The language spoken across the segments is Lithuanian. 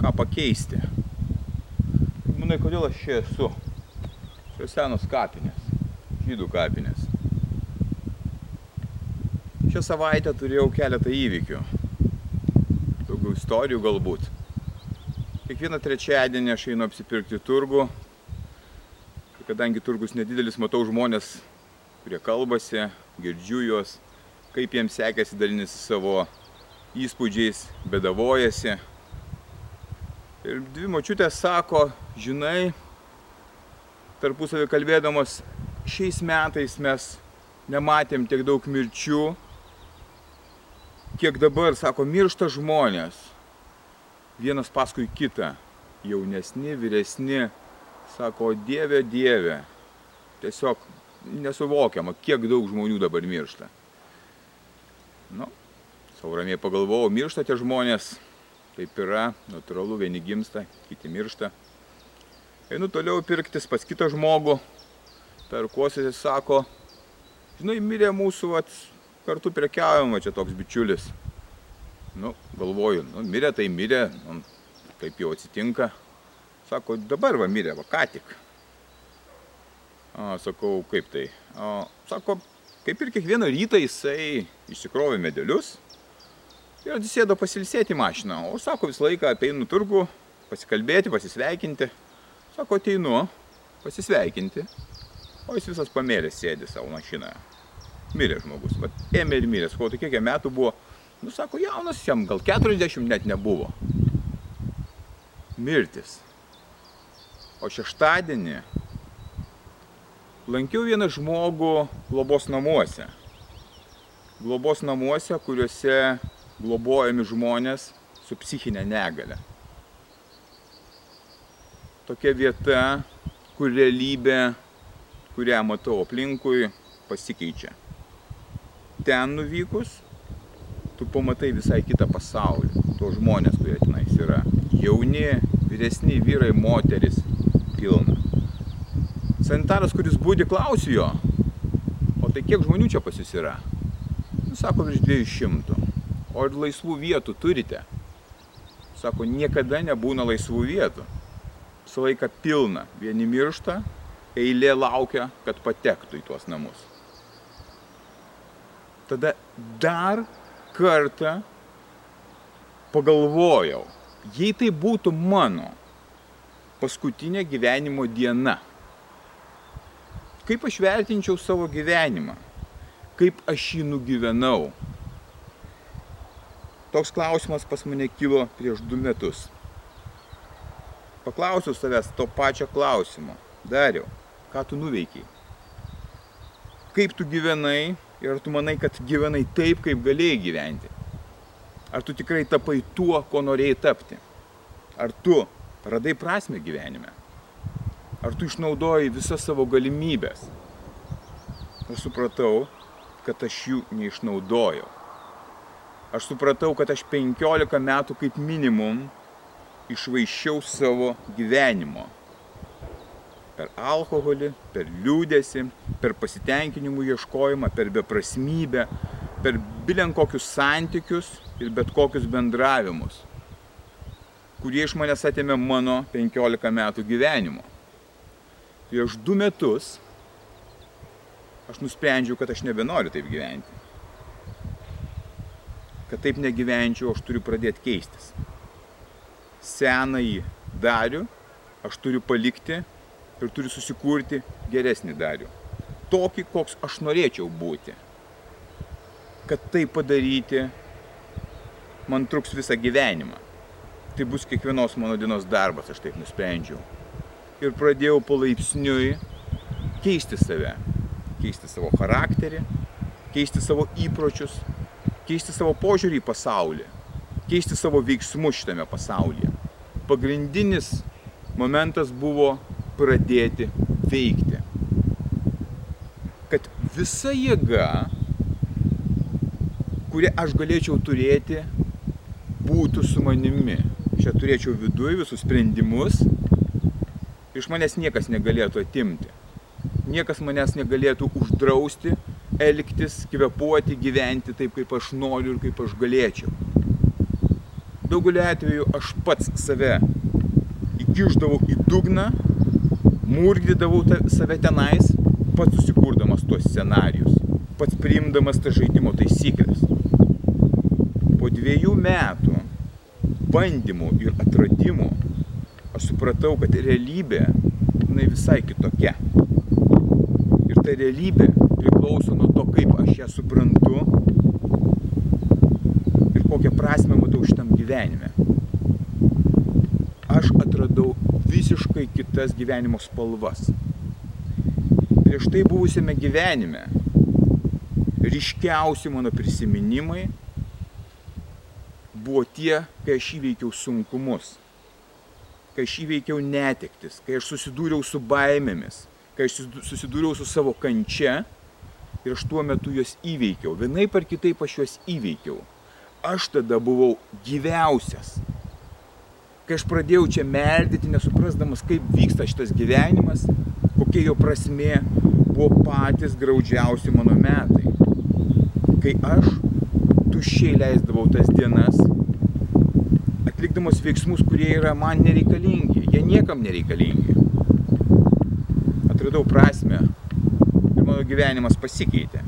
ką pakeisti. Manai, kodėl aš čia esu? Čia senos kapinės, žydų kapinės. Šią savaitę turėjau keletą įvykių. Daugiau istorijų galbūt. Kiekvieną trečiadienį aš einu apsipirkti turgų. Kadangi turgus nedidelis, matau žmonės, kurie kalbasi, girdžiu juos, kaip jiems sekėsi dalintis savo įspūdžiais, bedavojasi. Ir dvi močiutės sako, žinai, tarpusavį kalbėdamos, šiais metais mes nematėm tiek daug mirčių, kiek dabar, sako, miršta žmonės. Vienas paskui kitą, jaunesni, vyresni, sako, dieve, dieve. Tiesiog nesuvokiama, kiek daug žmonių dabar miršta. Nu, savo ramiai pagalvojau, miršta tie žmonės, taip yra, natūralu, vieni gimsta, kiti miršta. Einu toliau pirktis pas kitą žmogų, perkuosi ir sako, žinai, mirė mūsų vat, kartu prekiavimo čia toks bičiulis. Nu, galvoju, nu, mirė tai mirė, nu, kaip jau atsitinka. Sako, dabar va mirė, va ką tik. A, sakau, kaip tai? A, sako, kaip ir kiekvieną rytą jisai išsikrovė medelius ir atsisėdo pasilsėti mašiną. O sako, visą laiką ateinu turgų, pasikalbėti, pasisveikinti. Sako, ateinu, pasisveikinti. O jis visas pamėlės sėdi savo mašinoje. Mirė žmogus. Vat, ėmė ir mirė. Sakau, tai kiek jam metų buvo? Nu, sako, jaunas, jam gal 40 net nebuvo. Mirtis. O šeštadienį lankiau vieną žmogų globos namuose. Globos namuose, kuriuose globojami žmonės su psichinė negale. Tokia vieta, kur realybė, kurią matau aplinkui, pasikeičia. Ten nuvykus, tu pamatai visai kitą pasaulį. Tuos žmonės, kurie tenais yra. Jauni, vyresni vyrai, moteris, pilna. Sanitaras, kuris būdi, klausiu jo, o tai kiek žmonių čia pas jūs yra? Nu, sako, virš 200. O ir laisvų vietų turite? Sako, niekada nebūna laisvų vietų. Visą laiką pilna. Vieni miršta, eilė laukia, kad patektų į tuos namus. Tada dar kartą pagalvojau, jei tai būtų mano paskutinė gyvenimo diena, kaip aš vertinčiau savo gyvenimą, kaip aš jį nugyvenau. Toks klausimas pas mane kilo prieš du metus. Paklausiau savęs to pačio klausimo. Dariau, ką tu nuveikiai? Kaip tu gyvenai ir ar tu manai, kad gyvenai taip, kaip galėjai gyventi? Ar tu tikrai tapai tuo, ko norėjai tapti? Ar tu radai prasme gyvenime? Ar tu išnaudoji visas savo galimybės? Aš supratau, kad aš jų neišnaudojau. Aš supratau, kad aš 15 metų kaip minimum išvaiščiau savo gyvenimo. Per alkoholį, per liūdėsi, per pasitenkinimų ieškojimą, per beprasmybę, per bilen kokius santykius ir bet kokius bendravimus, kurie iš manęs atėmė mano 15 metų gyvenimo. Prieš du metus aš nusprendžiau, kad aš nebenoriu taip gyventi. Kad taip negyvenčiau, aš turiu pradėti keistis. Senąjį darių aš turiu palikti ir turiu susikurti geresnį darių. Tokį, koks aš norėčiau būti. Kad tai padaryti, man truks visą gyvenimą. Tai bus kiekvienos mano dienos darbas, aš taip nusprendžiau. Ir pradėjau palaipsniui keisti save. Keisti savo charakterį, keisti savo įpročius, keisti savo požiūrį į pasaulį, keisti savo veiksmus šitame pasaulyje. pagrindinis momentas buvo pradėti veikti. Kad visa jėga, kurią aš galėčiau turėti, būtų su manimi. Čia turėčiau viduje visus sprendimus. Iš manęs niekas negalėtų atimti. Niekas manęs negalėtų uždrausti elgtis, kvepuoti, gyventi taip, kaip aš noriu ir kaip aš galėčiau. Daugelį atveju aš pats save įkiždavau į dugną, murgdydavau save tenais, pats susikurdamas tuos scenarius, pats priimdamas tą žaidimo taisyklės. Po dviejų metų bandymų ir atradimų aš supratau, kad realybė, jinai visai kitokia. Ir ta realybė priklauso nuo to, kaip aš ją suprantu ir kokią prasme matau šitam gyvenime. Aš atradau visiškai kitas gyvenimo spalvas. Prieš tai buvusiame gyvenime ryškiausi mano prisiminimai buvo tie, kai aš įveikiau sunkumus, kai aš įveikiau netektis, kai aš susidūriau su baimėmis, kai aš susidūriau su savo kančia ir aš tuo metu juos įveikiau. Vienaip ar kitaip aš juos įveikiau. Aš tada buvau gyviausias. Kai aš pradėjau čia meldyti, nesuprasdamas, kaip vyksta šitas gyvenimas, kokia jo prasme, buvo patys graudžiausi mano metai. Kai aš tuščiai leisdavau tas dienas, atlikdamas veiksmus, kurie yra man nereikalingi, jie niekam nereikalingi. Atradau prasme mano gyvenimas pasikeitė.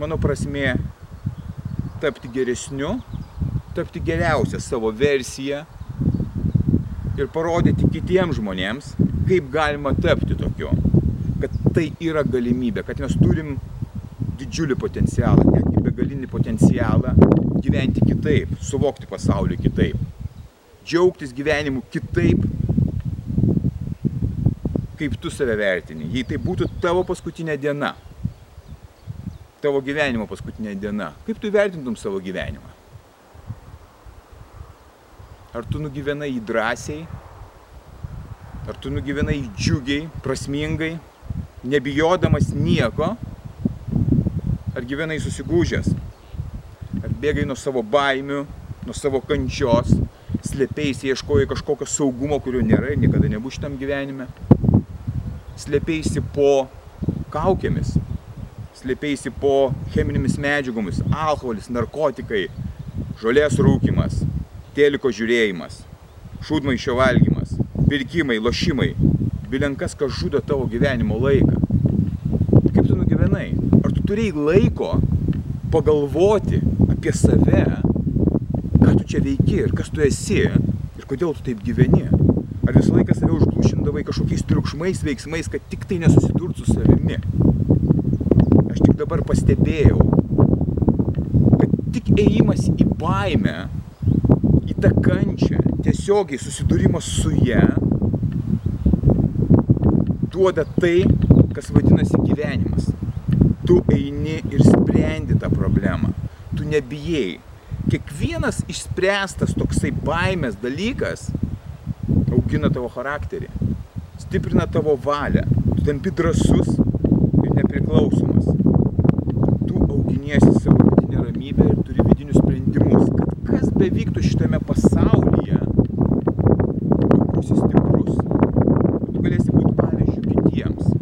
Mano prasme tapti geresniu, tapti geriausią savo versiją ir parodyti kitiems žmonėms, kaip galima tapti tokiu. Kad tai yra galimybė, kad mes turim didžiulį potencialą, netgi begalinį potencialą gyventi kitaip, suvokti pasaulį kitaip, džiaugtis gyvenimu kitaip, kaip tu save vertini. Jei tai būtų tavo paskutinė diena, tavo gyvenimo paskutinė diena, kaip tu vertintum savo gyvenimą? Ar tu nugyvenai jį drąsiai, ar tu nugyvenai jį džiugiai, prasmingai, nebijodamas nieko, ar gyvenai susigūžęs, ar bėgai nuo savo baimių, nuo savo kančios, slėpiaisi, ieškojai kažkokio saugumo, kurio nėra ir niekada nebus šitam gyvenime, slėpiaisi po kaukėmis, slėpiaisi po cheminėmis medžiagomis, alkoholis, narkotikai, žolės rūkimas, teliko žiūrėjimas, šūdmaišio valgymas, pirkimai, lošimai, bilenkas, kas žudo tavo gyvenimo laiką. Kaip tu nugyvenai? Ar tu turėjai laiko pagalvoti apie save, ką tu čia veiki ir kas tu esi ir kodėl tu taip gyveni? Ar visą laiką save užglušindavai kažkokiais triukšmais, veiksmais, kad tik tai nesusidurt su savimi? Aš tik dabar pastebėjau, kad tik ėjimas į baimę, į tą kančią, tiesiogiai susidūrimas su ją, duoda tai, kas vadinasi gyvenimas. Tu eini ir sprendi tą problemą. Tu nebijai. Kiekvienas išspręstas toksai baimės dalykas augina tavo charakterį, stiprina tavo valią. Tu tampi drasus ir nepriklausomas. Tu auginiesi savo vidinę ramybę ir turi vidinius sprendimus, kad kas bevyktų šitame pasaulyje, tu būsi stiprus. Tu galėsi būti pavyzdžių kitiems.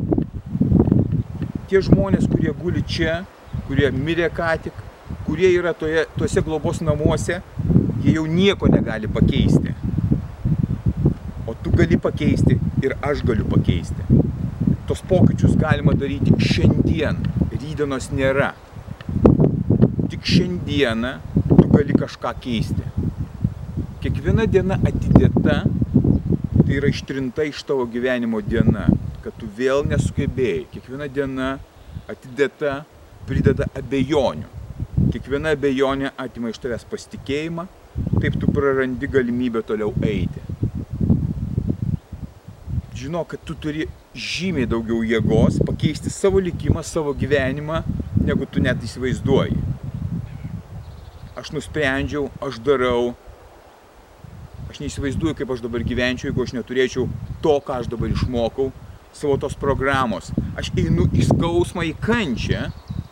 Tie žmonės, kurie guli čia, kurie mirė ką tik, kurie yra toje, tuose globos namuose, jie jau nieko negali pakeisti. Tu gali pakeisti ir aš galiu pakeisti. Tos pokyčius galima daryti šiandien, rydienos nėra. Tik šiandieną tu gali kažką keisti. Kiekviena diena atidėta, tai yra ištrinta iš tavo gyvenimo diena, kad tu vėl nesugebėjai. Kiekviena diena atidėta prideda abejonių. Kiekviena abejonė atima iš tavęs pasitikėjimą, taip tu prarandi galimybę toliau eiti. Žinok, kad tu turi žymiai daugiau jėgos pakeisti savo likimą, savo gyvenimą, negu tu net įsivaizduoji. Aš nusprendžiau, aš darau Aš neįsivaizduoju, kaip aš dabar gyvenčiau, jeigu aš neturėčiau to, ką aš dabar išmokau, savo tos programos. Aš einu į skausmą, į kančią,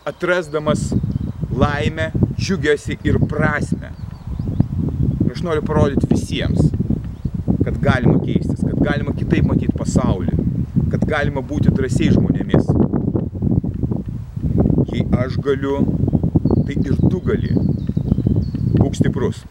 atrasdamas laimę, džiugesi ir prasme. Ir aš noriu parodyti visiems, kad galima keistis, kad galima kitaip matyti pasaulį, kad galima būti drąsiai žmonėmis. Jei aš galiu, tai ir tu gali. Būk stiprus.